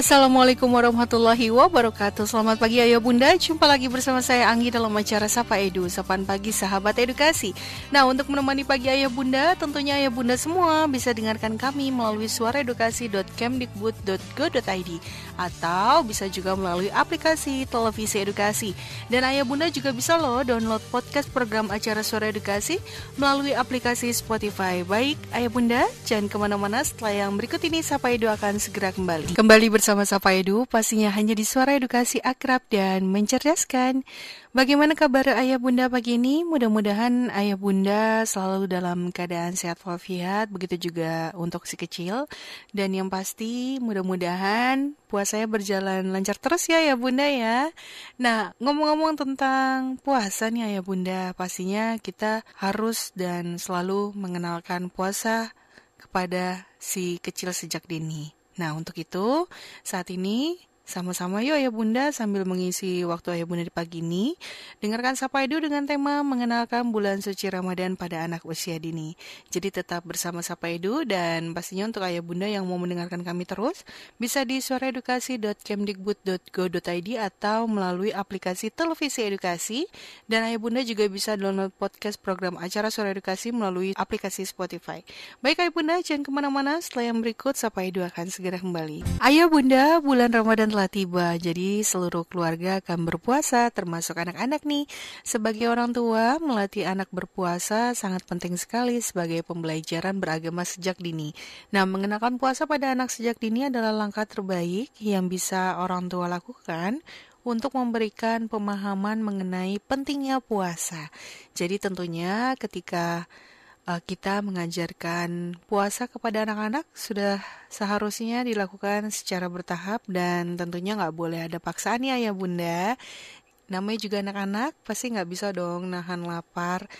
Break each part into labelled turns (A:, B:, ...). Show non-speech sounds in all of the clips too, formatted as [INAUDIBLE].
A: Assalamualaikum warahmatullahi wabarakatuh. Selamat pagi ayah bunda. Jumpa lagi bersama saya Anggi dalam acara Sapa Edu Sapan pagi sahabat edukasi. Nah untuk menemani pagi ayah bunda Tentunya ayah bunda semua bisa dengarkan kami Melalui suaraedukasi.kemdikbud.go.id Atau bisa juga melalui aplikasi televisi edukasi. Dan ayah bunda juga bisa loh download podcast program acara Suara Edukasi Melalui aplikasi Spotify. Baik ayah bunda jangan ke mana-mana. Setelah yang berikut ini Sapa Edu akan segera kembali. Kembali bersama Sapa Edu, pastinya hanya di suara edukasi akrab dan mencerdaskan. Bagaimana kabar ayah bunda pagi ini? Mudah-mudahan ayah bunda selalu dalam keadaan sehat walafiat, begitu juga untuk si kecil. Dan yang pasti mudah-mudahan puasanya berjalan lancar terus ya ayah bunda ya. Nah, ngomong-ngomong tentang puasa nih ayah bunda, pastinya kita harus dan selalu mengenalkan puasa kepada si kecil sejak dini. Nah, untuk itu, saat ini sama-sama yuk ayah bunda sambil mengisi waktu ayah bunda di pagi ini. Dengarkan Sapa Edu dengan tema mengenalkan bulan suci Ramadan pada anak usia dini. Jadi tetap bersama Sapa Edu dan pastinya untuk ayah bunda yang mau mendengarkan kami terus Bisa di suaraedukasi.kemdikbud.go.id atau melalui aplikasi televisi edukasi. Dan ayah bunda juga bisa download podcast program acara Suara Edukasi melalui aplikasi Spotify. Baik ayah bunda jangan ke mana-mana. Setelah yang berikut Sapa Edu akan segera kembali. Ayah bunda bulan Ramadan telah tiba, jadi seluruh keluarga akan berpuasa, termasuk anak-anak nih. Sebagai orang tua, melatih anak berpuasa sangat penting sekali sebagai pembelajaran beragama sejak dini. Nah, mengenakan puasa pada anak sejak dini adalah langkah terbaik yang bisa orang tua lakukan untuk memberikan pemahaman mengenai pentingnya puasa. Jadi tentunya ketika uh, kita mengajarkan puasa kepada anak-anak sudah seharusnya dilakukan secara bertahap dan tentunya nggak boleh ada paksaan ya ya bunda. Namanya juga anak-anak pasti nggak bisa dong nahan lapar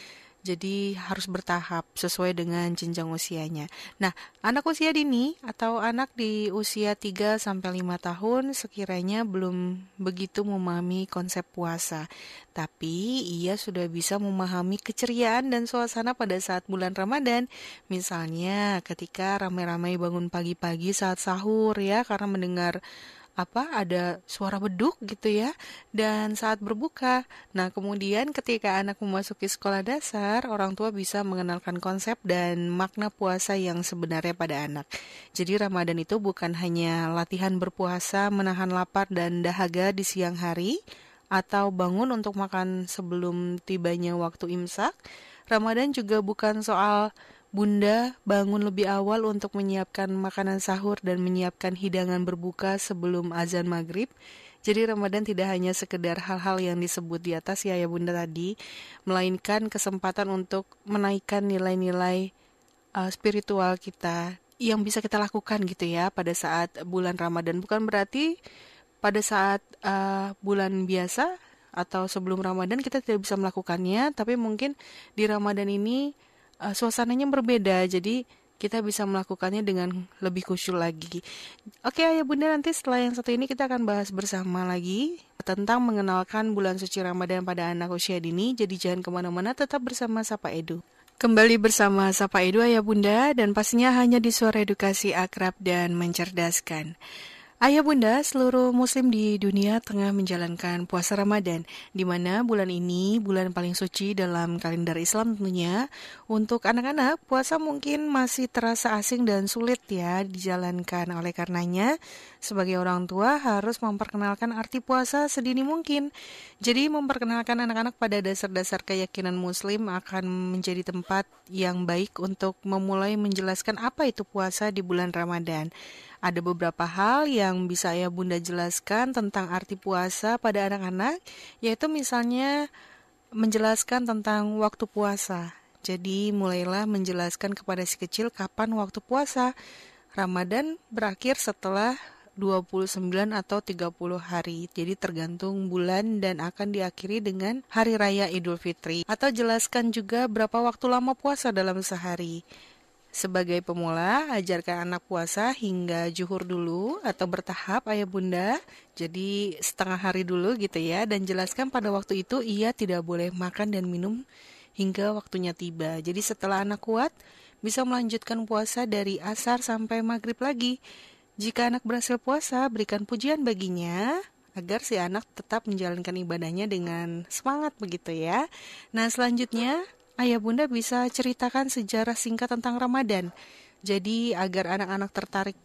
A: jadi harus bertahap sesuai dengan jenjang usianya. Nah, anak usia dini atau anak di usia 3 sampai 5 tahun sekiranya belum begitu memahami konsep puasa, tapi ia sudah bisa memahami keceriaan dan suasana pada saat bulan Ramadan. Misalnya ketika ramai-ramai bangun pagi-pagi saat sahur ya karena mendengar apa ada suara beduk gitu ya dan saat berbuka. Nah, kemudian ketika anak memasuki sekolah dasar, orang tua bisa mengenalkan konsep dan makna puasa yang sebenarnya pada anak. Jadi Ramadan itu bukan hanya latihan berpuasa, menahan lapar dan dahaga di siang hari atau bangun untuk makan sebelum tibanya waktu imsak. Ramadan juga bukan soal Bunda bangun lebih awal untuk menyiapkan makanan sahur dan menyiapkan hidangan berbuka sebelum azan maghrib. Jadi Ramadan tidak hanya sekedar hal-hal yang disebut di atas ya ya Bunda tadi, melainkan kesempatan untuk menaikkan nilai-nilai uh, spiritual kita yang bisa kita lakukan gitu ya pada saat bulan Ramadan. Bukan berarti pada saat uh, bulan biasa atau sebelum Ramadan kita tidak bisa melakukannya, tapi mungkin di Ramadan ini uh, suasananya berbeda jadi kita bisa melakukannya dengan lebih khusyuk lagi. Oke ayah bunda nanti setelah yang satu ini kita akan bahas bersama lagi tentang mengenalkan bulan suci Ramadan pada anak usia dini. Jadi jangan ke mana-mana tetap bersama Sapa Edu. Kembali bersama Sapa Edu ayah bunda dan pastinya hanya di suara edukasi akrab dan mencerdaskan. Ayah bunda, seluruh muslim di dunia tengah menjalankan puasa Ramadan, di mana bulan ini bulan paling suci dalam kalender Islam tentunya. Untuk anak-anak, puasa mungkin masih terasa asing dan sulit ya dijalankan. Oleh karenanya, sebagai orang tua harus memperkenalkan arti puasa sedini mungkin. Jadi memperkenalkan anak-anak pada dasar-dasar keyakinan muslim akan menjadi tempat yang baik untuk memulai menjelaskan apa itu puasa di bulan Ramadan. Ada beberapa hal yang bisa ya Bunda jelaskan tentang arti puasa pada anak-anak, yaitu misalnya menjelaskan tentang waktu puasa. Jadi mulailah menjelaskan kepada si kecil kapan waktu puasa. Ramadan berakhir setelah 29 atau 30 hari. Jadi tergantung bulan dan akan diakhiri dengan hari raya Idul Fitri. Atau jelaskan juga berapa waktu lama puasa dalam sehari. Sebagai pemula, ajarkan anak puasa hingga juhur dulu atau bertahap ayah bunda. Jadi setengah hari dulu gitu ya dan jelaskan pada waktu itu ia tidak boleh makan dan minum hingga waktunya tiba. Jadi setelah anak kuat bisa melanjutkan puasa dari asar sampai maghrib lagi. Jika anak berhasil puasa, berikan pujian baginya agar si anak tetap menjalankan ibadahnya dengan semangat begitu ya. Nah, selanjutnya ayah bunda bisa ceritakan sejarah singkat tentang Ramadan. Jadi agar anak-anak tertarik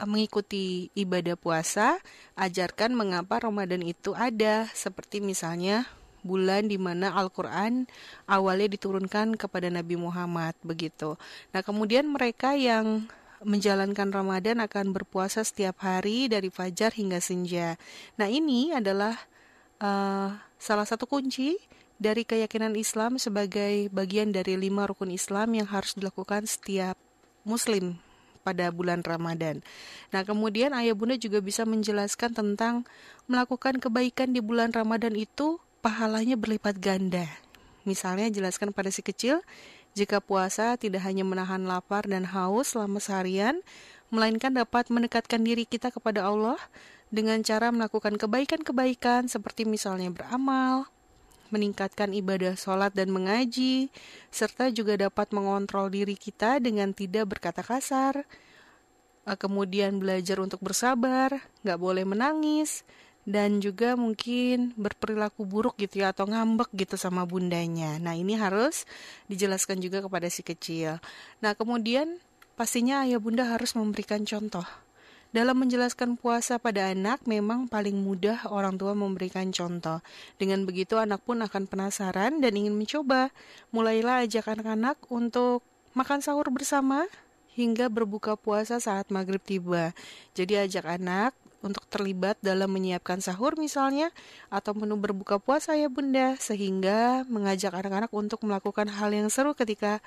A: eh, mengikuti ibadah puasa, ajarkan mengapa Ramadan itu ada, seperti misalnya bulan di mana Al-Quran awalnya diturunkan kepada Nabi Muhammad begitu. Nah kemudian mereka yang menjalankan Ramadan akan berpuasa setiap hari dari fajar hingga senja. Nah, ini adalah uh, salah satu kunci dari keyakinan Islam sebagai bagian dari lima rukun Islam yang harus dilakukan setiap Muslim pada bulan Ramadan. Nah, kemudian ayah bunda juga bisa menjelaskan tentang melakukan kebaikan di bulan Ramadan itu pahalanya berlipat ganda. Misalnya jelaskan pada si kecil, jika puasa tidak hanya menahan lapar dan haus selama seharian, melainkan dapat mendekatkan diri kita kepada Allah dengan cara melakukan kebaikan-kebaikan seperti misalnya beramal, meningkatkan ibadah sholat dan mengaji, serta juga dapat mengontrol diri kita dengan tidak berkata kasar, eh, kemudian belajar untuk bersabar, nggak boleh menangis, dan juga mungkin berperilaku buruk gitu ya atau ngambek gitu sama bundanya. Nah, ini harus dijelaskan juga kepada si kecil. Nah, kemudian pastinya ayah bunda harus memberikan contoh. Dalam menjelaskan puasa pada anak, memang paling mudah orang tua memberikan contoh. Dengan begitu, anak pun akan penasaran dan ingin mencoba. Mulailah ajak anak-anak untuk makan sahur bersama hingga berbuka puasa saat maghrib tiba. Jadi ajak anak untuk terlibat dalam menyiapkan sahur misalnya atau menu berbuka puasa ya bunda sehingga mengajak anak-anak untuk melakukan hal yang seru ketika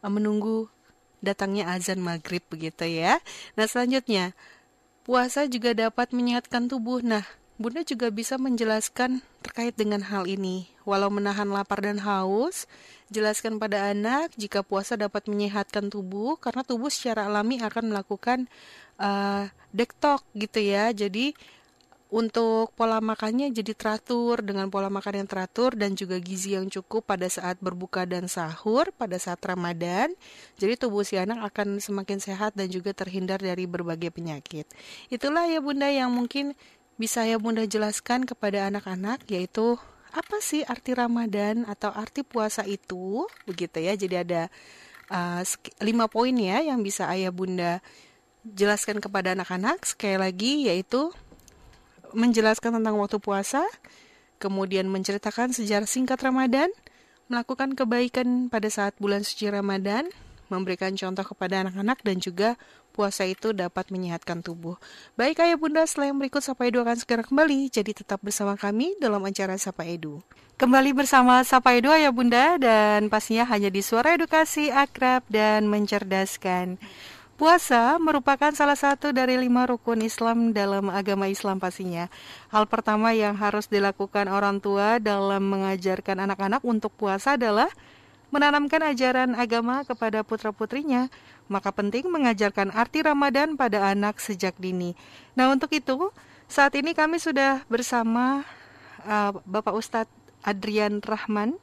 A: eh, menunggu datangnya azan maghrib begitu ya. Nah selanjutnya puasa juga dapat menyehatkan tubuh. Nah bunda juga bisa menjelaskan terkait dengan hal ini. Walau menahan lapar dan haus, jelaskan pada anak jika puasa dapat menyehatkan tubuh karena tubuh secara alami akan melakukan uh, dektok gitu ya. Jadi untuk pola makannya jadi teratur dengan pola makan yang teratur dan juga gizi yang cukup pada saat berbuka dan sahur pada saat Ramadan. Jadi tubuh si anak akan semakin sehat dan juga terhindar dari berbagai penyakit. Itulah ya Bunda yang mungkin bisa ya Bunda jelaskan kepada anak-anak yaitu apa sih arti Ramadan atau arti puasa itu begitu ya. Jadi ada uh, lima poin ya yang bisa ayah bunda jelaskan kepada anak-anak sekali lagi yaitu menjelaskan tentang waktu puasa, kemudian menceritakan sejarah singkat Ramadan, melakukan kebaikan pada saat bulan suci Ramadan, memberikan contoh kepada anak-anak dan juga puasa itu dapat menyehatkan tubuh. Baik ayah bunda, yang berikut Sapa Edu akan segera kembali, jadi tetap bersama kami dalam acara Sapa Edu. Kembali bersama Sapa Edu ayah bunda dan pastinya hanya di suara edukasi akrab dan mencerdaskan. Puasa merupakan salah satu dari lima rukun Islam dalam agama Islam pastinya. Hal pertama yang harus dilakukan orang tua dalam mengajarkan anak-anak untuk puasa adalah menanamkan ajaran agama kepada putra-putrinya. Maka penting mengajarkan arti Ramadan pada anak sejak dini. Nah untuk itu, saat ini kami sudah bersama uh, Bapak Ustadz Adrian Rahman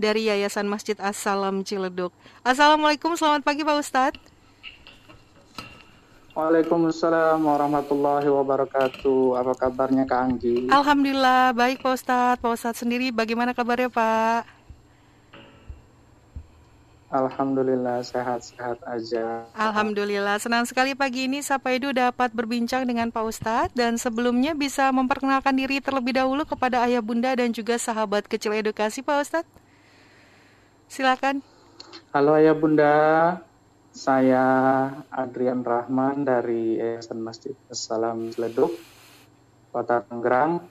A: dari Yayasan Masjid As-Salam Ciledug. Assalamualaikum, selamat pagi Pak Ustadz.
B: Waalaikumsalam warahmatullahi wabarakatuh. Apa kabarnya Kak Anggi?
A: Alhamdulillah baik Pak Ustadz. Pak Ustadz sendiri bagaimana kabarnya Pak?
B: Alhamdulillah sehat-sehat aja.
A: Alhamdulillah senang sekali pagi ini Sapa Edu dapat berbincang dengan Pak Ustadz dan sebelumnya bisa memperkenalkan diri terlebih dahulu kepada ayah bunda dan juga sahabat kecil edukasi Pak Ustadz. Silakan.
B: Halo ayah bunda, saya Adrian Rahman dari Yayasan Masjid Assalam Leduk, Kota Tangerang.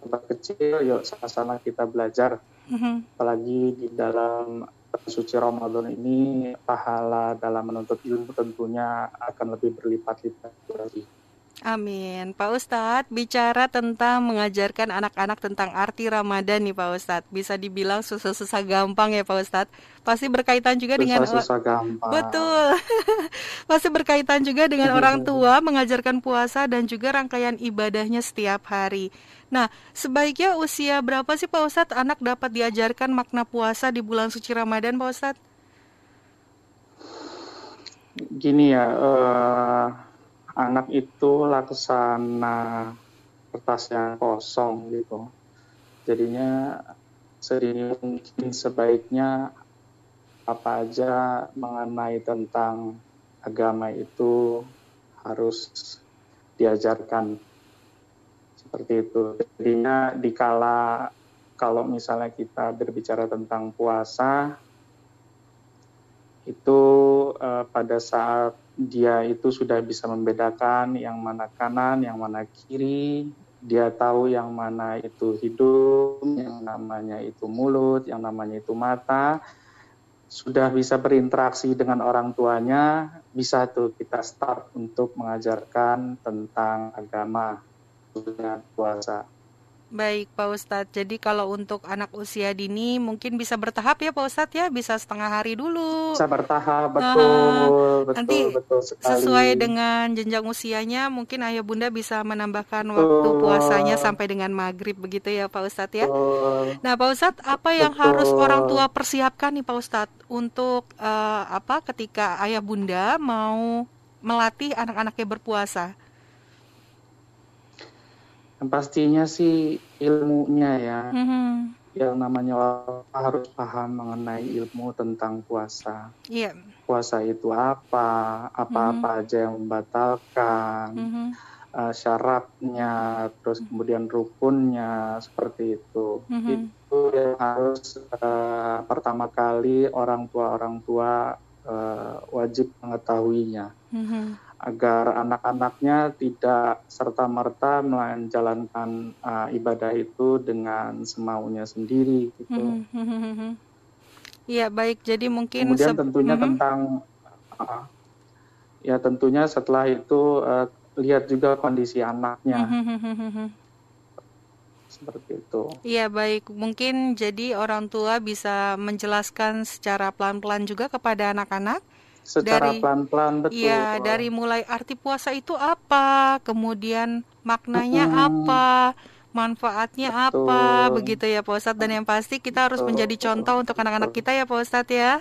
B: Tempat kecil, yuk sama-sama kita belajar. Mm-hmm. Apalagi di dalam suci Ramadan ini, pahala dalam menuntut ilmu tentunya akan lebih berlipat-lipat lagi.
A: Amin. Pak Ustadz, bicara tentang mengajarkan anak-anak tentang arti Ramadan nih Pak Ustadz. Bisa dibilang susah-susah gampang ya Pak Ustadz. Pasti berkaitan juga susah, dengan...
B: Susah gampang.
A: Betul. [LAUGHS] Pasti berkaitan juga dengan orang [LAUGHS] tua mengajarkan puasa dan juga rangkaian ibadahnya setiap hari. Nah, sebaiknya usia berapa sih Pak Ustadz anak dapat diajarkan makna puasa di bulan suci Ramadan Pak Ustadz?
B: Gini ya, uh anak itu laksana kertas yang kosong gitu. Jadinya sedini mungkin sebaiknya apa aja mengenai tentang agama itu harus diajarkan seperti itu. Jadinya dikala kalau misalnya kita berbicara tentang puasa itu uh, pada saat dia itu sudah bisa membedakan yang mana kanan, yang mana kiri, dia tahu yang mana itu hidung, yang namanya itu mulut, yang namanya itu mata, sudah bisa berinteraksi dengan orang tuanya, bisa tuh kita start untuk mengajarkan tentang agama dengan puasa.
A: Baik Pak Ustadz, jadi kalau untuk anak usia dini mungkin bisa bertahap ya Pak Ustadz ya, bisa setengah hari dulu.
B: Bisa bertahap, betul, nah, betul,
A: nanti
B: betul
A: sekali. Sesuai dengan jenjang usianya, mungkin ayah bunda bisa menambahkan betul. waktu puasanya sampai dengan maghrib begitu ya Pak Ustadz ya. Betul. Nah Pak Ustadz, apa yang betul. harus orang tua persiapkan nih Pak Ustadz untuk uh, apa ketika ayah bunda mau melatih anak-anaknya berpuasa?
B: Yang pastinya sih ilmunya ya.
A: Mm-hmm.
B: Yang namanya harus paham mengenai ilmu tentang puasa.
A: Yeah.
B: Puasa itu apa? Apa-apa mm-hmm. aja yang membatalkan? Mm-hmm. Uh, syaratnya, terus mm-hmm. kemudian rukunnya seperti itu. Mm-hmm. Itu yang harus uh, pertama kali orang tua orang tua uh, wajib mengetahuinya. Mm-hmm agar anak-anaknya tidak serta-merta menjalankan uh, ibadah itu dengan semaunya sendiri gitu.
A: Iya baik, jadi mungkin
B: kemudian tentunya tentang uh, ya tentunya setelah itu uh, lihat juga kondisi anaknya. Seperti itu.
A: Iya baik, mungkin jadi orang tua bisa menjelaskan secara pelan-pelan juga kepada anak-anak
B: secara pelan-pelan betul.
A: Iya, dari mulai arti puasa itu apa, kemudian maknanya hmm. apa, manfaatnya betul. apa, begitu ya Pak Ustadz. Dan yang pasti kita harus menjadi contoh untuk anak-anak kita ya Pak Ustadz ya.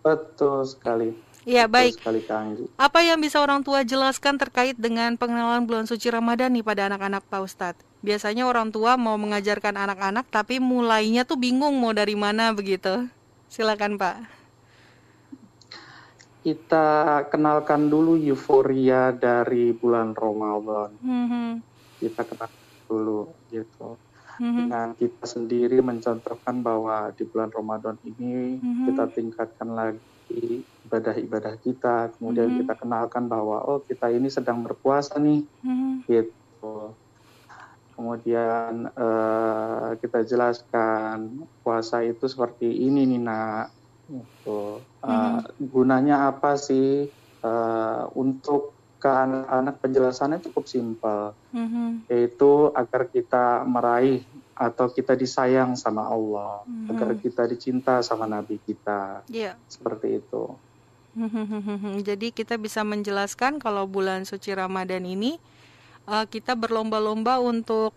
B: Betul sekali.
A: Iya baik. Sekali, Apa yang bisa orang tua jelaskan terkait dengan pengenalan bulan suci Ramadan nih pada anak-anak Pak Ustadz? Biasanya orang tua mau mengajarkan anak-anak tapi mulainya tuh bingung mau dari mana begitu. Silakan Pak
B: kita kenalkan dulu euforia dari bulan Ramadan.
A: Mm-hmm.
B: Kita kenal dulu gitu. Mm-hmm. Dengan kita sendiri mencontohkan bahwa di bulan Ramadan ini mm-hmm. kita tingkatkan lagi ibadah-ibadah kita. Kemudian mm-hmm. kita kenalkan bahwa oh kita ini sedang berpuasa nih, mm-hmm. gitu. Kemudian uh, kita jelaskan puasa itu seperti ini nih nak Gitu. Uh, Gunanya apa sih uh, untuk ke anak-anak penjelasannya cukup simpel,
A: mm-hmm.
B: yaitu agar kita meraih atau kita disayang sama Allah, mm-hmm. agar kita dicinta sama Nabi kita,
A: yeah.
B: seperti itu.
A: Jadi kita bisa menjelaskan kalau bulan suci Ramadan ini uh, kita berlomba-lomba untuk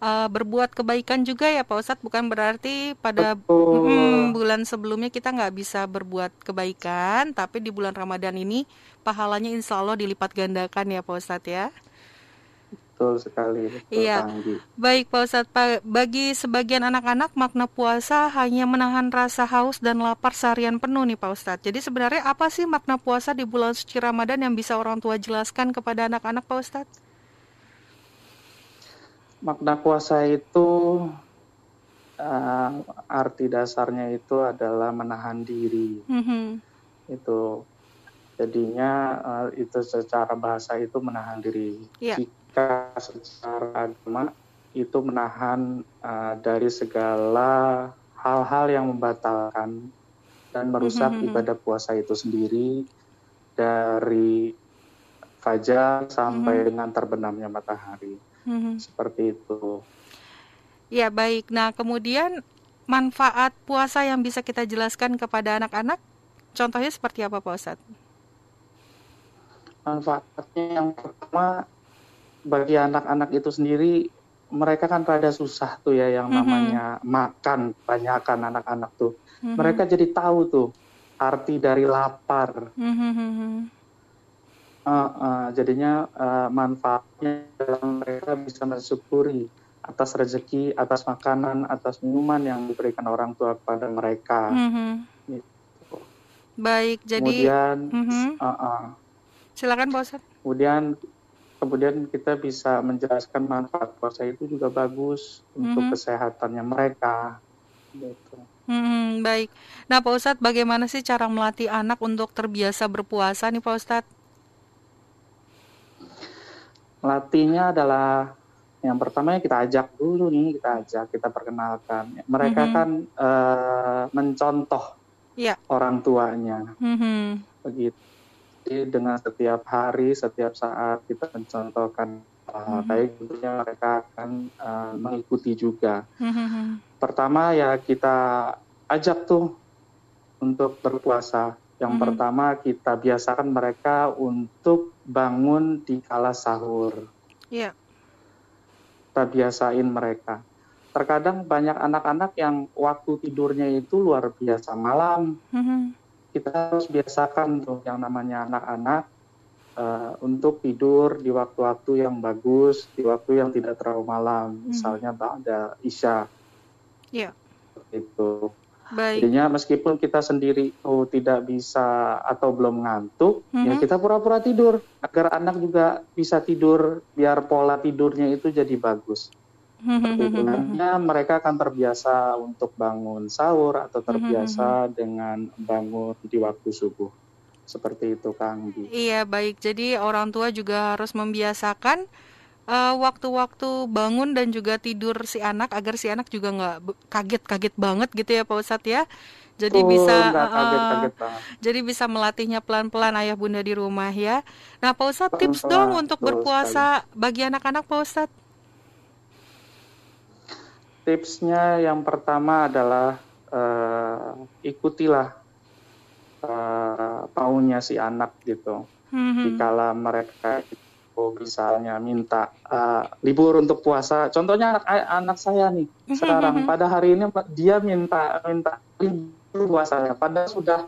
A: uh, berbuat kebaikan juga ya Pak Ustadz? Bukan berarti pada hmm, bulan sebelumnya kita nggak bisa berbuat kebaikan tapi di bulan Ramadan ini pahalanya insya Allah dilipat gandakan ya Pak Ustadz ya?
B: Betul sekali betul
A: iya. Baik Pak Ustadz bagi sebagian anak-anak makna puasa hanya menahan rasa haus dan lapar seharian penuh nih Pak Ustadz. Jadi sebenarnya apa sih makna puasa di bulan suci Ramadan yang bisa orang tua jelaskan kepada anak-anak Pak Ustadz
B: makna puasa itu uh, arti dasarnya itu adalah menahan diri.
A: Mm-hmm.
B: Itu jadinya uh, itu secara bahasa itu menahan diri.
A: Yeah.
B: Jika secara agama itu menahan uh, dari segala hal-hal yang membatalkan dan merusak mm-hmm. ibadah puasa itu sendiri dari fajar sampai mm-hmm. dengan terbenamnya matahari
A: hmm.
B: seperti itu.
A: Ya baik. Nah kemudian manfaat puasa yang bisa kita jelaskan kepada anak-anak, contohnya seperti apa Pak Ustadz?
B: Manfaatnya yang pertama bagi anak-anak itu sendiri mereka kan rada susah tuh ya yang mm-hmm. namanya makan banyakkan anak-anak tuh. Mm-hmm. Mereka jadi tahu tuh arti dari lapar.
A: Mm-hmm.
B: Uh, uh, jadinya uh, manfaatnya dalam mereka bisa mensyukuri atas rezeki, atas makanan, atas minuman yang diberikan orang tua kepada mereka.
A: Mhm.
B: Gitu.
A: Baik, jadi
B: Kemudian,
A: Mhm.
B: uh, uh,
A: silakan Pak Ustadz.
B: kemudian kemudian kita bisa menjelaskan manfaat puasa itu juga bagus untuk
A: Mhm.
B: kesehatannya mereka. Gitu.
A: Mhm, baik. Nah, Pak Ustadz, bagaimana sih cara melatih anak untuk terbiasa berpuasa nih Pak Ustadz?
B: Melatihnya adalah yang pertama kita ajak dulu nih, kita ajak, kita perkenalkan. Mereka
A: Mhm.
B: kan eh, mencontoh
A: Iya.
B: orang tuanya,
A: Mhm.
B: begitu. Jadi dengan setiap hari, setiap saat kita mencontohkan
A: Mhm.
B: baik, tentunya mereka akan eh, mengikuti juga.
A: Mhm.
B: Pertama ya kita ajak tuh untuk berpuasa. Yang
A: Mhm.
B: pertama kita biasakan mereka untuk bangun di kala sahur.
A: Iya.
B: kita biasain mereka. Terkadang banyak anak-anak yang waktu tidurnya itu luar biasa malam.
A: Mhm.
B: Kita harus biasakan tuh yang namanya anak-anak eh, untuk tidur di waktu-waktu yang bagus, di waktu yang tidak terlalu malam.
A: Mhm.
B: Misalnya ada isya.
A: Iya.
B: Itu.
A: Baik.
B: Jadinya meskipun kita sendiri tuh tidak bisa atau belum ngantuk, ya
A: Mhm.
B: kita pura-pura tidur agar anak juga bisa tidur biar pola tidurnya itu jadi bagus. Seperti itu.
A: Mhm.
B: Nantinya mereka akan terbiasa untuk bangun sahur atau terbiasa dengan bangun di waktu subuh. Seperti itu Kang.
A: Iya, baik. Jadi orang tua juga harus membiasakan eh, waktu-waktu bangun dan juga tidur si anak agar si anak juga nggak kaget-kaget banget gitu ya Pak Ustadz ya. Jadi
B: Betul,
A: bisa
B: nggak
A: eh,
B: kaget-kaget banget.
A: jadi bisa melatihnya pelan-pelan ayah bunda di rumah ya. Nah Pak Ustadz tips
B: Pelan-pelan,
A: dong untuk
B: betul
A: berpuasa bagi anak-anak Pak Ustadz.
B: Tipsnya yang pertama adalah eh, ikutilah eh, maunya si anak gitu.
A: Mhm.
B: Dikala mereka itu misalnya minta eh, libur untuk puasa, contohnya anak anak saya nih sekarang pada hari ini dia minta minta libur puasanya, padahal sudah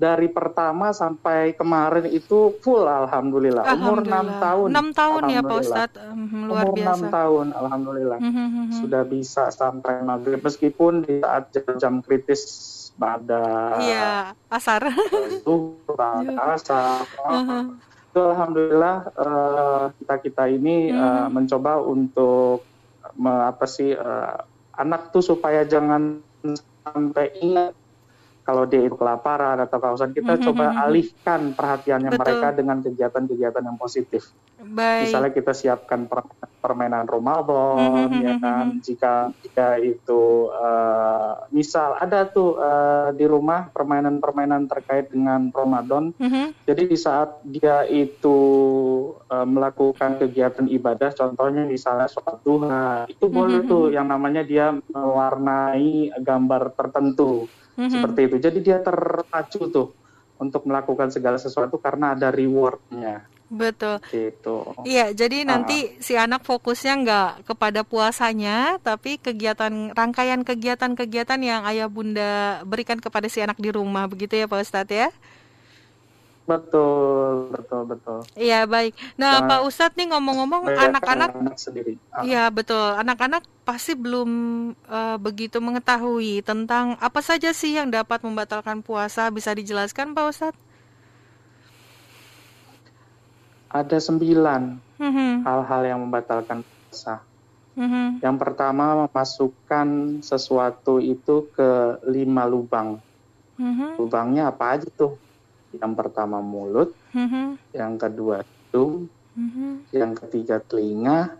B: dari pertama sampai kemarin itu full alhamdulillah, umur 6
A: Alhamdulillah.
B: tahun.
A: 6 tahun ya Pak
B: Alhamdulillah.
A: Ustadz. Mhm, luar
B: umur
A: biasa.
B: 6 tahun alhamdulillah
A: Mhm, mhm.
B: sudah bisa sampai maghrib meskipun di saat jam-jam kritis pada
A: Iya, asar.
B: pada [LAUGHS] asar.
A: Mhm.
B: Itu alhamdulillah kita kita ini eh,
A: Mhm.
B: mencoba untuk apa sih eh, anak tuh supaya jangan sampai ingat kalau dia itu kelaparan atau kehausan kita
A: Mhm,
B: coba alihkan perhatiannya
A: Betul.
B: mereka dengan kegiatan-kegiatan yang positif.
A: Baik.
B: Misalnya kita siapkan per- permainan Ramadan,
A: Mhm,
B: ya
A: mhm,
B: kan.
A: mhm.
B: Jika jika itu eh, misal ada tuh eh, di rumah permainan-permainan terkait dengan Ramadan.
A: Mhm.
B: Jadi di saat dia itu eh, melakukan kegiatan ibadah, contohnya misalnya sholat duha, itu boleh
A: Mhm,
B: tuh yang namanya dia mewarnai gambar tertentu
A: Mhm.
B: seperti itu. Jadi dia terpacu tuh untuk melakukan segala sesuatu karena ada rewardnya
A: Betul.
B: gitu.
A: Iya, jadi
B: Ah.
A: nanti si anak fokusnya nggak kepada puasanya, tapi kegiatan rangkaian kegiatan-kegiatan yang ayah bunda berikan kepada si anak di rumah, begitu ya Pak Ustadz ya?
B: Betul, betul, betul.
A: Iya, baik. Nah,
B: Jangan
A: Pak Ustadz nih ngomong-ngomong anak-anak,
B: anak sendiri. Ah,
A: iya betul, anak-anak pasti belum eh, begitu mengetahui tentang apa saja sih yang dapat membatalkan puasa, bisa dijelaskan Pak Ustadz?
B: Ada sembilan
A: Mhm,
B: hal-hal yang membatalkan puasa.
A: mhm,
B: Yang pertama memasukkan sesuatu itu ke lima lubang.
A: mhm,
B: Lubangnya apa aja tuh? Yang pertama mulut,
A: mhm,
B: yang kedua hidung,
A: mhm.
B: yang ketiga telinga,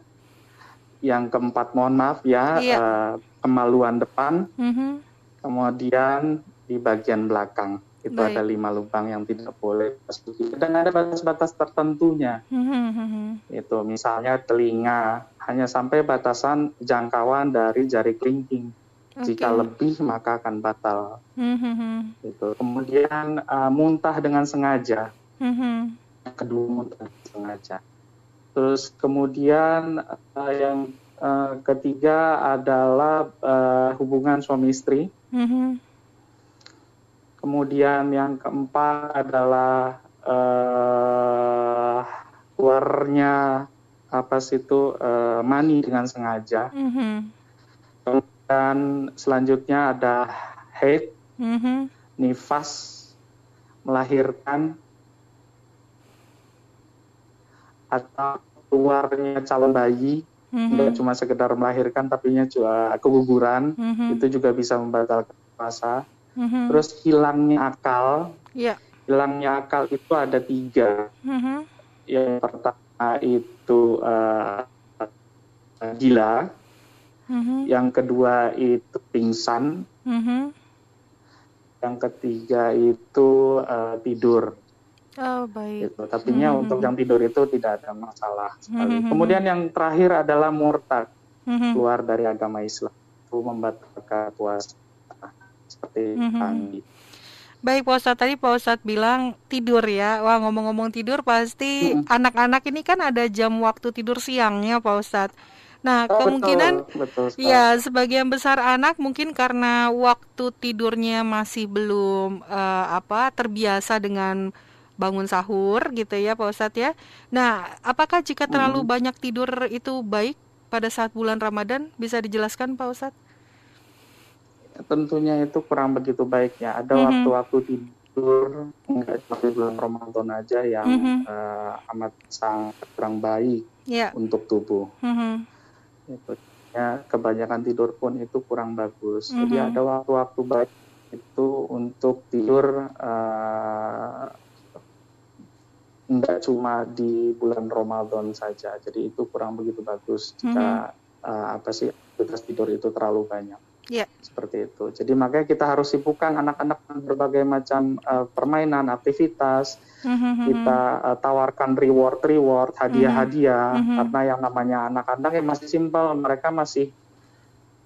B: yang keempat mohon maaf ya
A: Iya.
B: eh, kemaluan depan,
A: Mhm.
B: kemudian di bagian belakang itu
A: Baik.
B: ada lima lubang yang tidak boleh dimasuki dan ada batas-batas tertentunya.
A: Mhm, mhm.
B: Itu misalnya telinga hanya sampai batasan jangkauan dari jari kelingking. Jika
A: Oke.
B: lebih maka akan batal.
A: Mhm,
B: Gitu. Kemudian eh, muntah dengan sengaja.
A: mhm.
B: Yang kedua muntah dengan sengaja. Terus kemudian eh, yang eh, ketiga adalah eh, hubungan suami istri.
A: Mhm.
B: Kemudian yang keempat adalah eh, keluarnya apa sih itu uh, mani dengan sengaja. Mm-hmm. Kemudian selanjutnya ada haid, mm-hmm. nifas, melahirkan, atau keluarnya calon bayi, mm-hmm. tidak cuma sekedar melahirkan, tapi juga keguguran, mm-hmm. itu juga bisa membatalkan puasa. Mm-hmm. Terus hilangnya akal, yeah. hilangnya akal itu ada tiga. Mm-hmm. Yang pertama itu uh, gila, mm-hmm. yang kedua itu pingsan, mm-hmm. yang ketiga itu uh, tidur.
A: Oh baik.
B: Gitu. Tapi hmm. untuk yang tidur itu tidak ada masalah sekali. Hmm. Kemudian yang terakhir adalah murtad hmm. keluar dari agama Islam itu membatalkan puasa seperti hmm. kami.
A: Baik Pak Ustadz, tadi Pak Ustadz bilang tidur ya. Wah ngomong-ngomong tidur pasti anak-anak ini kan ada jam waktu tidur siangnya Pak Ustadz. Nah, oh, kemungkinan betul, betul ya sebagian besar anak mungkin karena waktu tidurnya masih belum uh, apa terbiasa dengan bangun sahur gitu ya Pak Ustadz ya. Nah, apakah jika terlalu hmm. banyak tidur itu baik pada saat bulan Ramadan? Bisa dijelaskan Pak Ustadz?
B: Tentunya itu kurang begitu baik ya. Ada waktu hmm. waktu-waktu tidur nggak cuma di bulan Ramadan aja yang hmm. uh, amat sangat kurang baik yeah. untuk tubuh. Hmm. Itu ya kebanyakan tidur pun itu kurang bagus. Hmm. Jadi ada waktu-waktu baik itu untuk tidur uh, nggak cuma di bulan Ramadan saja. Jadi itu kurang begitu bagus jika mm-hmm. uh, apa sih aktivitas tidur itu terlalu banyak. Yeah. Seperti itu. Jadi makanya kita harus sibukkan anak-anak berbagai macam uh, permainan, aktivitas. Mm-hmm. Kita uh, tawarkan reward-reward, hadiah-hadiah. Mm-hmm. Karena yang namanya anak-anak yang masih simpel, mereka masih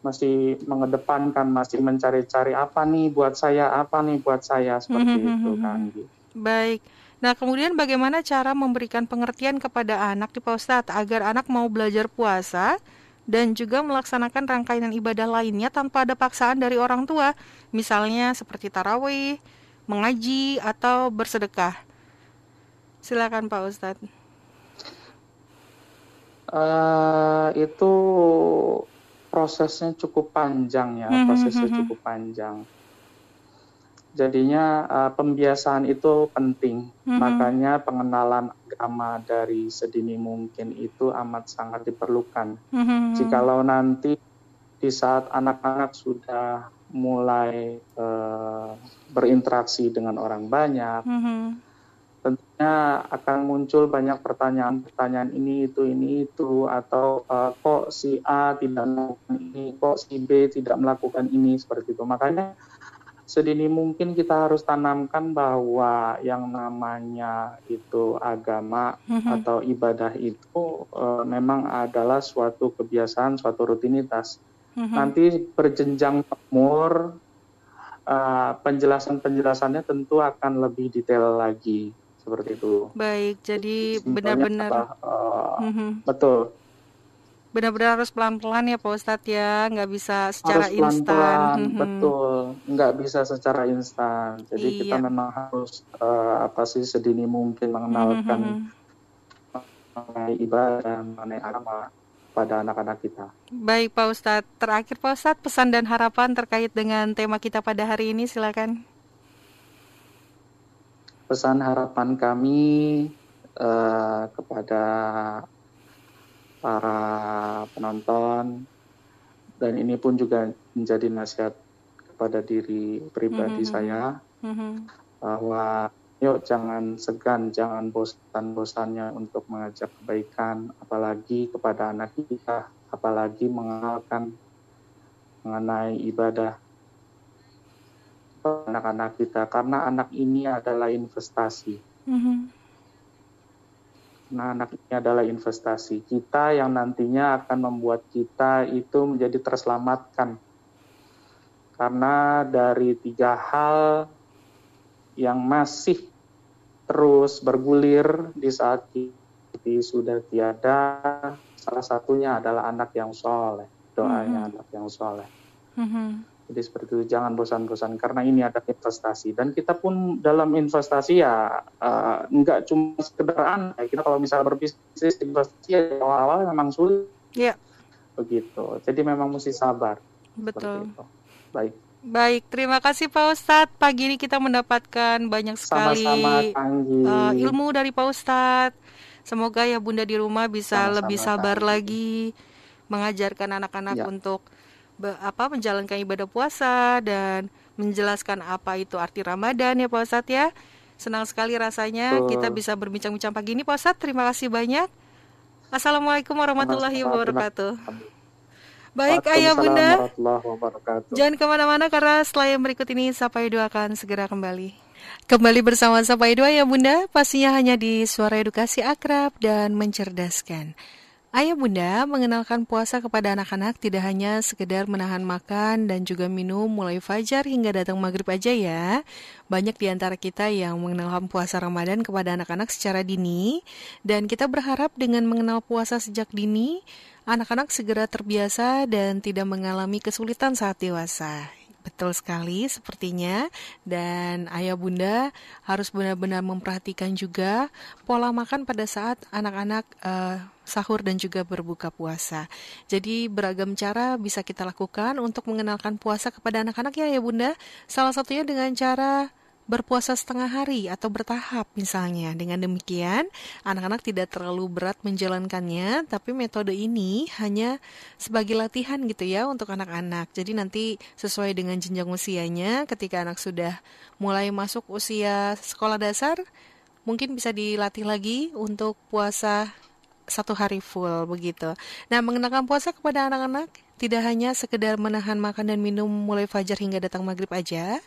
B: masih mengedepankan, masih mencari-cari apa nih buat saya, apa nih buat saya seperti mm-hmm. itu kan.
A: Baik. Nah, kemudian bagaimana cara memberikan pengertian kepada anak di Pak Ustadz agar anak mau belajar puasa dan juga melaksanakan rangkaian ibadah lainnya tanpa ada paksaan dari orang tua, misalnya seperti tarawih, mengaji, atau bersedekah. Silakan Pak Ustadz.
B: Uh, itu prosesnya cukup panjang ya, hmm, prosesnya hmm, hmm. cukup panjang jadinya uh, pembiasaan itu penting. Mm-hmm. Makanya pengenalan agama dari sedini mungkin itu amat sangat diperlukan. Mm-hmm. Jikalau nanti di saat anak-anak sudah mulai uh, berinteraksi dengan orang banyak, mm-hmm. tentunya akan muncul banyak pertanyaan-pertanyaan ini itu ini itu atau uh, kok si A tidak melakukan ini, kok si B tidak melakukan ini seperti itu. Makanya sedini mungkin kita harus tanamkan bahwa yang namanya itu agama mm-hmm. atau ibadah itu uh, memang adalah suatu kebiasaan, suatu rutinitas. Mm-hmm. Nanti berjenjang umur uh, penjelasan-penjelasannya tentu akan lebih detail lagi seperti itu.
A: Baik, jadi benar-benar uh, mm-hmm.
B: betul
A: benar-benar harus pelan-pelan ya Pak Ustadz ya, nggak bisa secara instan.
B: Hmm. [LAUGHS] Betul, nggak bisa secara instan. Jadi iya. kita memang harus uh, apa sih sedini mungkin mengenalkan hmm. mengenai ibadah, mengenai agama pada anak-anak kita.
A: Baik Pak Ustadz, terakhir Pak Ustadz pesan dan harapan terkait dengan tema kita pada hari ini silakan.
B: Pesan harapan kami uh, kepada para penonton dan ini pun juga menjadi nasihat kepada diri pribadi mm -hmm. saya mm -hmm. bahwa yuk jangan segan, jangan bosan-bosannya untuk mengajak kebaikan, apalagi kepada anak kita, apalagi mengenalkan mengenai ibadah anak-anak kita, karena anak ini adalah investasi. Mm -hmm Nah, anak ini adalah investasi kita yang nantinya akan membuat kita itu menjadi terselamatkan. Karena dari tiga hal yang masih terus bergulir di saat kita sudah tiada, salah satunya adalah anak yang soleh, doanya mm -hmm. anak yang soleh. Mm -hmm. Jadi seperti itu jangan bosan-bosan karena ini ada investasi dan kita pun dalam investasi ya uh, nggak cuma sekedar kita kalau misalnya berbisnis investasi ya awal-awal memang sulit.
A: Iya.
B: Begitu. Jadi memang mesti sabar.
A: Betul.
B: Baik.
A: Baik, terima kasih Pak Ustadz. Pagi ini kita mendapatkan banyak sekali uh, ilmu dari Pak Ustadz. Semoga ya Bunda di rumah bisa Sama-sama, lebih sabar Tanggi. lagi mengajarkan anak-anak ya. untuk apa menjalankan ibadah puasa dan menjelaskan apa itu arti Ramadan ya Pak Ustadz ya. Senang sekali rasanya Betul. kita bisa berbincang-bincang pagi ini Pak Ustadz. Terima kasih banyak. Assalamualaikum warahmatullahi wabarakatuh. Baik ayah bunda, jangan ke mana-mana karena setelah yang berikut ini Sapa Edu akan segera kembali. Kembali bersama Sapa Edu ayah bunda, pastinya hanya di suara edukasi akrab dan mencerdaskan. Ayah bunda mengenalkan puasa kepada anak-anak tidak hanya sekedar menahan makan dan juga minum mulai fajar hingga datang maghrib aja ya. Banyak di antara kita yang mengenalkan puasa Ramadan kepada anak-anak secara dini dan kita berharap dengan mengenal puasa sejak dini, anak-anak segera terbiasa dan tidak mengalami kesulitan saat dewasa. Betul sekali sepertinya dan ayah bunda harus benar-benar memperhatikan juga pola makan pada saat anak-anak uh, sahur dan juga berbuka puasa. Jadi beragam cara bisa kita lakukan untuk mengenalkan puasa kepada anak-anak ya ayah bunda. Salah satunya dengan cara berpuasa setengah hari atau bertahap misalnya. Dengan demikian, anak-anak tidak terlalu berat menjalankannya, tapi metode ini hanya sebagai latihan gitu ya untuk anak-anak. Jadi nanti sesuai dengan jenjang usianya, ketika anak sudah mulai masuk usia sekolah dasar, mungkin bisa dilatih lagi untuk puasa satu hari full begitu. Nah, mengenakan puasa kepada anak-anak tidak hanya sekedar menahan makan dan minum mulai fajar hingga datang maghrib aja,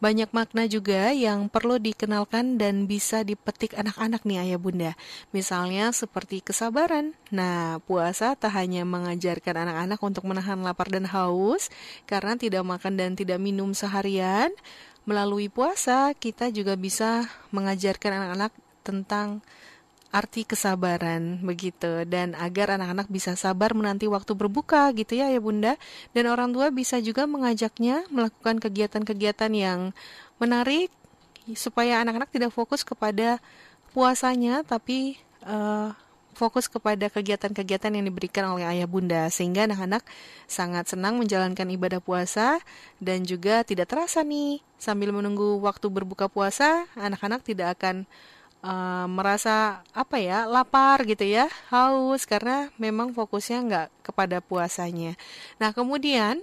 A: banyak makna juga yang perlu dikenalkan dan bisa dipetik anak-anak nih ayah bunda. Misalnya seperti kesabaran. Nah, puasa tak hanya mengajarkan anak-anak untuk menahan lapar dan haus karena tidak makan dan tidak minum seharian. Melalui puasa, kita juga bisa mengajarkan anak-anak tentang arti kesabaran begitu. Dan agar anak-anak bisa sabar menanti waktu berbuka gitu ya ya Bunda. Dan orang tua bisa juga mengajaknya melakukan kegiatan-kegiatan yang menarik supaya anak-anak tidak fokus kepada puasanya tapi uh, fokus kepada kegiatan-kegiatan yang diberikan oleh ayah bunda. Sehingga anak-anak sangat senang menjalankan ibadah puasa dan juga tidak terasa nih sambil menunggu waktu berbuka puasa anak-anak tidak akan uh, merasa apa ya lapar gitu ya haus karena memang fokusnya nggak kepada puasanya. Nah kemudian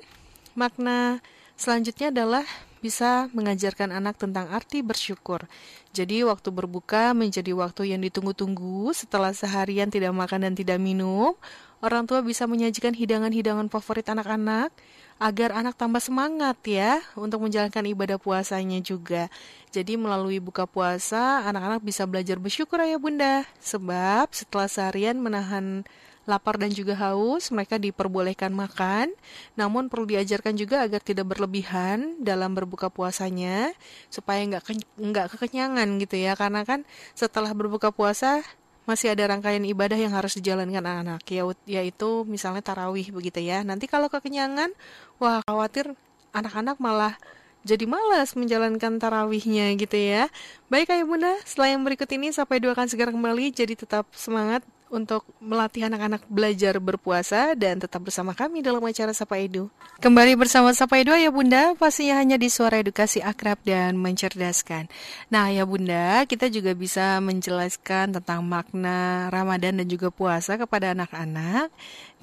A: makna selanjutnya adalah bisa mengajarkan anak tentang arti bersyukur. Jadi waktu berbuka menjadi waktu yang ditunggu-tunggu setelah seharian tidak makan dan tidak minum. Orang tua bisa menyajikan hidangan-hidangan favorit anak-anak agar anak tambah semangat ya untuk menjalankan ibadah puasanya juga. Jadi melalui buka puasa, anak-anak bisa belajar bersyukur ayah bunda. Sebab setelah seharian menahan lapar dan juga haus, mereka diperbolehkan makan. Namun perlu diajarkan juga agar tidak berlebihan dalam berbuka puasanya, supaya nggak nggak kekenyangan gitu ya. Karena kan setelah berbuka puasa masih ada rangkaian ibadah yang harus dijalankan anak-anak ya, yaitu misalnya tarawih begitu ya. Nanti kalau kekenyangan wah khawatir anak-anak malah jadi malas menjalankan tarawihnya gitu ya. Baik ayah bunda setelah yang berikut ini sampai dua akan segera kembali. Jadi tetap semangat untuk melatih anak-anak belajar berpuasa dan tetap bersama kami dalam acara Sapa Edu. Kembali bersama Sapa Edu ya Bunda, pastinya hanya di suara edukasi akrab dan mencerdaskan. Nah ya Bunda, kita juga bisa menjelaskan tentang makna Ramadan dan juga puasa kepada anak-anak.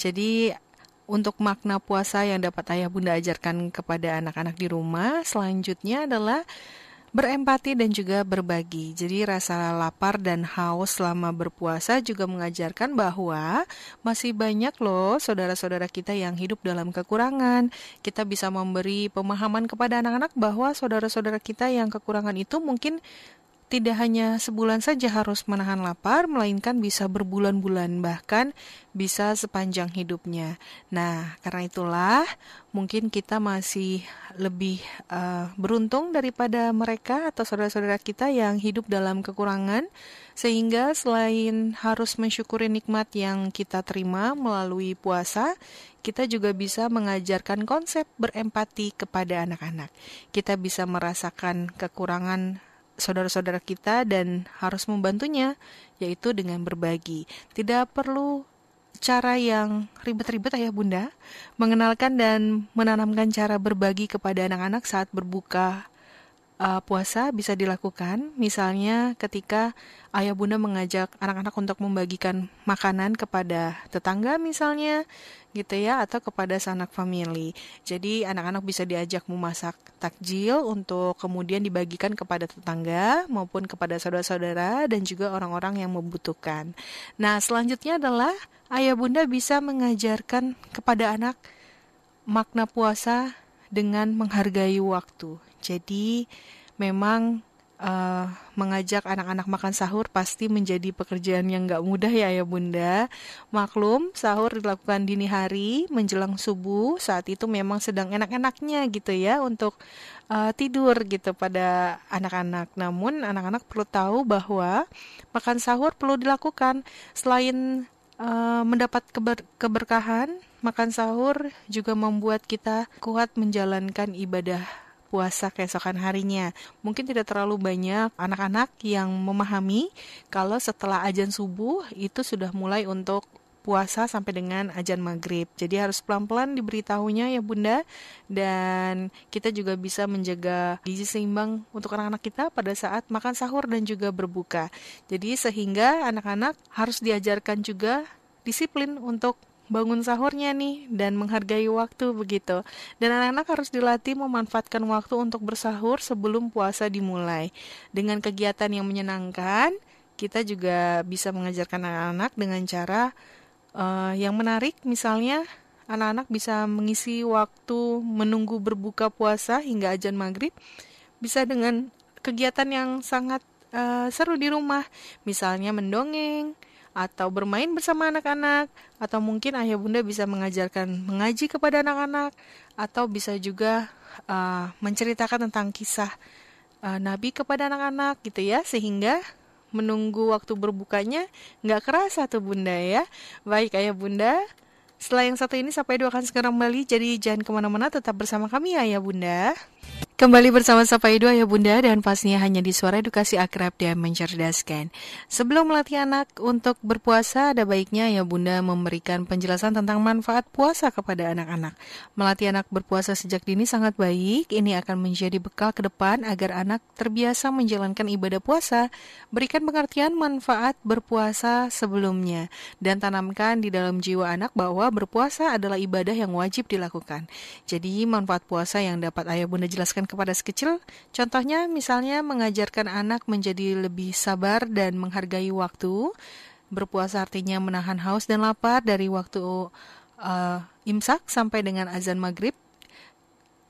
A: Jadi untuk makna puasa yang dapat ayah bunda ajarkan kepada anak-anak di rumah selanjutnya adalah berempati dan juga berbagi. Jadi rasa lapar dan haus selama berpuasa juga mengajarkan bahwa masih banyak loh saudara-saudara kita yang hidup dalam kekurangan. Kita bisa memberi pemahaman kepada anak-anak bahwa saudara-saudara kita yang kekurangan itu mungkin tidak hanya sebulan saja harus menahan lapar, melainkan bisa berbulan-bulan, bahkan bisa sepanjang hidupnya. Nah, karena itulah mungkin kita masih lebih uh, beruntung daripada mereka atau saudara-saudara kita yang hidup dalam kekurangan, sehingga selain harus mensyukuri nikmat yang kita terima melalui puasa, kita juga bisa mengajarkan konsep berempati kepada anak-anak. Kita bisa merasakan kekurangan saudara-saudara kita dan harus membantunya, yaitu dengan berbagi. Tidak perlu cara yang ribet-ribet ayah bunda, mengenalkan dan menanamkan cara berbagi kepada anak-anak saat berbuka uh, puasa bisa dilakukan. Misalnya ketika ayah bunda mengajak anak-anak untuk membagikan makanan kepada tetangga misalnya gitu ya atau kepada sanak family. Jadi anak-anak bisa diajak memasak takjil untuk kemudian dibagikan kepada tetangga maupun kepada saudara-saudara dan juga orang-orang yang membutuhkan. Nah, selanjutnya adalah ayah bunda bisa mengajarkan kepada anak makna puasa dengan menghargai waktu. Jadi memang uh, mengajak anak-anak makan sahur pasti menjadi pekerjaan yang gak mudah ya ya bunda. Maklum sahur dilakukan dini hari menjelang subuh saat itu memang sedang enak-enaknya gitu ya untuk uh, tidur gitu pada anak-anak. Namun anak-anak perlu tahu bahwa makan sahur perlu dilakukan selain uh, mendapat keber keberkahan. Makan sahur juga membuat kita kuat menjalankan ibadah puasa keesokan harinya. Mungkin tidak terlalu banyak anak-anak yang memahami kalau setelah ajan subuh itu sudah mulai untuk puasa sampai dengan ajan maghrib. Jadi harus pelan-pelan diberitahunya ya bunda dan kita juga bisa menjaga gizi seimbang untuk anak-anak kita pada saat makan sahur dan juga berbuka. Jadi sehingga anak-anak harus diajarkan juga disiplin untuk bangun sahurnya nih dan menghargai waktu begitu. Dan anak-anak harus dilatih memanfaatkan waktu untuk bersahur sebelum puasa dimulai. Dengan kegiatan yang menyenangkan, kita juga bisa mengajarkan anak-anak dengan cara uh, yang menarik. Misalnya, anak-anak bisa mengisi waktu menunggu berbuka puasa hingga ajan maghrib. Bisa dengan kegiatan yang sangat uh, seru di rumah, misalnya mendongeng atau bermain bersama anak-anak, atau mungkin ayah bunda bisa mengajarkan mengaji kepada anak-anak, atau bisa juga uh, menceritakan tentang kisah uh, Nabi kepada anak-anak gitu ya, sehingga menunggu waktu berbukanya nggak kerasa tuh bunda ya. Baik ayah bunda, setelah yang satu ini sampai dua akan segera kembali, jadi jangan ke mana-mana, tetap bersama kami ya ayah bunda. Kembali bersama Sapa Edu Ayah Bunda dan pastinya hanya di suara edukasi akrab dan mencerdaskan. Sebelum melatih anak untuk berpuasa, ada baiknya ya Bunda memberikan penjelasan tentang manfaat puasa kepada anak-anak. Melatih anak berpuasa sejak dini sangat baik, ini akan menjadi bekal ke depan agar anak terbiasa menjalankan ibadah puasa. Berikan pengertian manfaat berpuasa sebelumnya dan tanamkan di dalam jiwa anak bahwa berpuasa adalah ibadah yang wajib dilakukan. Jadi manfaat puasa yang dapat Ayah Bunda jelaskan kepada sekecil, contohnya misalnya mengajarkan anak menjadi lebih sabar dan menghargai waktu. Berpuasa artinya menahan haus dan lapar dari waktu uh, imsak sampai dengan azan maghrib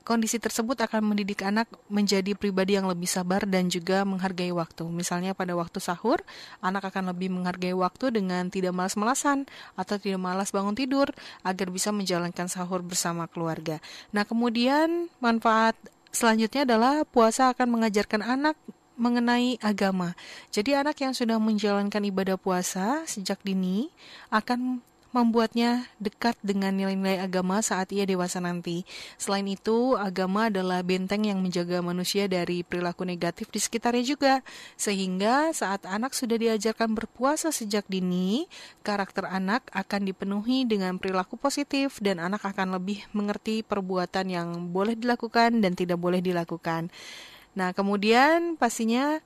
A: kondisi tersebut akan mendidik anak menjadi pribadi yang lebih sabar dan juga menghargai waktu. Misalnya pada waktu sahur, anak akan lebih menghargai waktu dengan tidak malas-malasan atau tidak malas bangun tidur agar bisa menjalankan sahur bersama keluarga. Nah, kemudian manfaat Selanjutnya adalah puasa akan mengajarkan anak mengenai agama. Jadi anak yang sudah menjalankan ibadah puasa sejak dini akan membuatnya dekat dengan nilai-nilai agama saat ia dewasa nanti. Selain itu, agama adalah benteng yang menjaga manusia dari perilaku negatif di sekitarnya juga. Sehingga saat anak sudah diajarkan berpuasa sejak dini, karakter anak akan dipenuhi dengan perilaku positif dan anak akan lebih mengerti perbuatan yang boleh dilakukan dan tidak boleh dilakukan. Nah, kemudian pastinya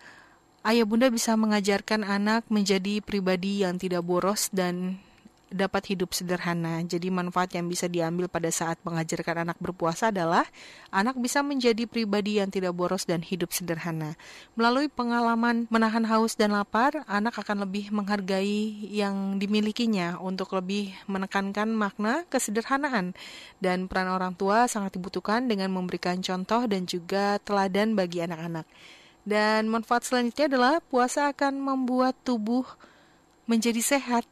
A: ayah bunda bisa mengajarkan anak menjadi pribadi yang tidak boros dan dapat hidup sederhana. Jadi manfaat yang bisa diambil pada saat mengajarkan anak berpuasa adalah anak bisa menjadi pribadi yang tidak boros dan hidup sederhana. Melalui pengalaman menahan haus dan lapar, anak akan lebih menghargai yang dimilikinya untuk lebih menekankan makna kesederhanaan dan peran orang tua sangat dibutuhkan dengan memberikan contoh dan juga teladan bagi anak-anak. Dan manfaat selanjutnya adalah puasa akan membuat tubuh menjadi sehat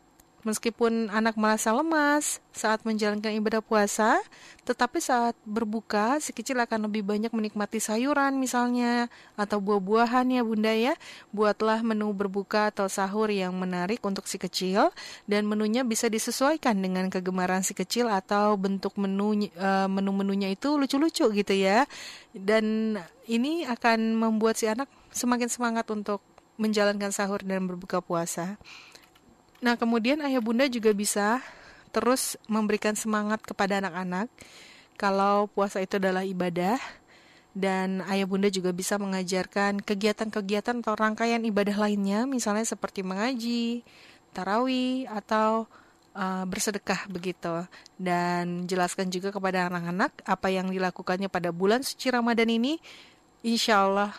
A: Meskipun anak merasa lemas saat menjalankan ibadah puasa, tetapi saat berbuka si kecil akan lebih banyak menikmati sayuran misalnya atau buah-buahan ya Bunda ya. Buatlah menu berbuka atau sahur yang menarik untuk si kecil dan menunya bisa disesuaikan dengan kegemaran si kecil atau bentuk menu eh, menu-menunya itu lucu-lucu gitu ya. Dan ini akan membuat si anak semakin semangat untuk menjalankan sahur dan berbuka puasa. Nah, kemudian ayah bunda juga bisa terus memberikan semangat kepada anak-anak kalau puasa itu adalah ibadah dan ayah bunda juga bisa mengajarkan kegiatan-kegiatan atau rangkaian ibadah lainnya misalnya seperti mengaji, tarawih atau uh, bersedekah begitu dan jelaskan juga kepada anak-anak apa yang dilakukannya pada bulan suci Ramadan ini insya Allah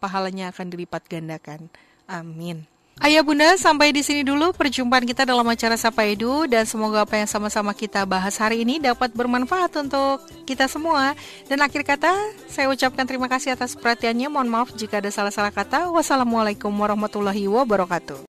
A: pahalanya akan dilipat gandakan. Amin. Ayah Bunda, sampai di sini dulu perjumpaan kita dalam acara Sapa Edu dan semoga apa yang sama-sama kita bahas hari ini dapat bermanfaat untuk kita semua. Dan akhir kata, saya ucapkan terima kasih atas perhatiannya. Mohon maaf jika ada salah-salah kata. Wassalamualaikum warahmatullahi wabarakatuh.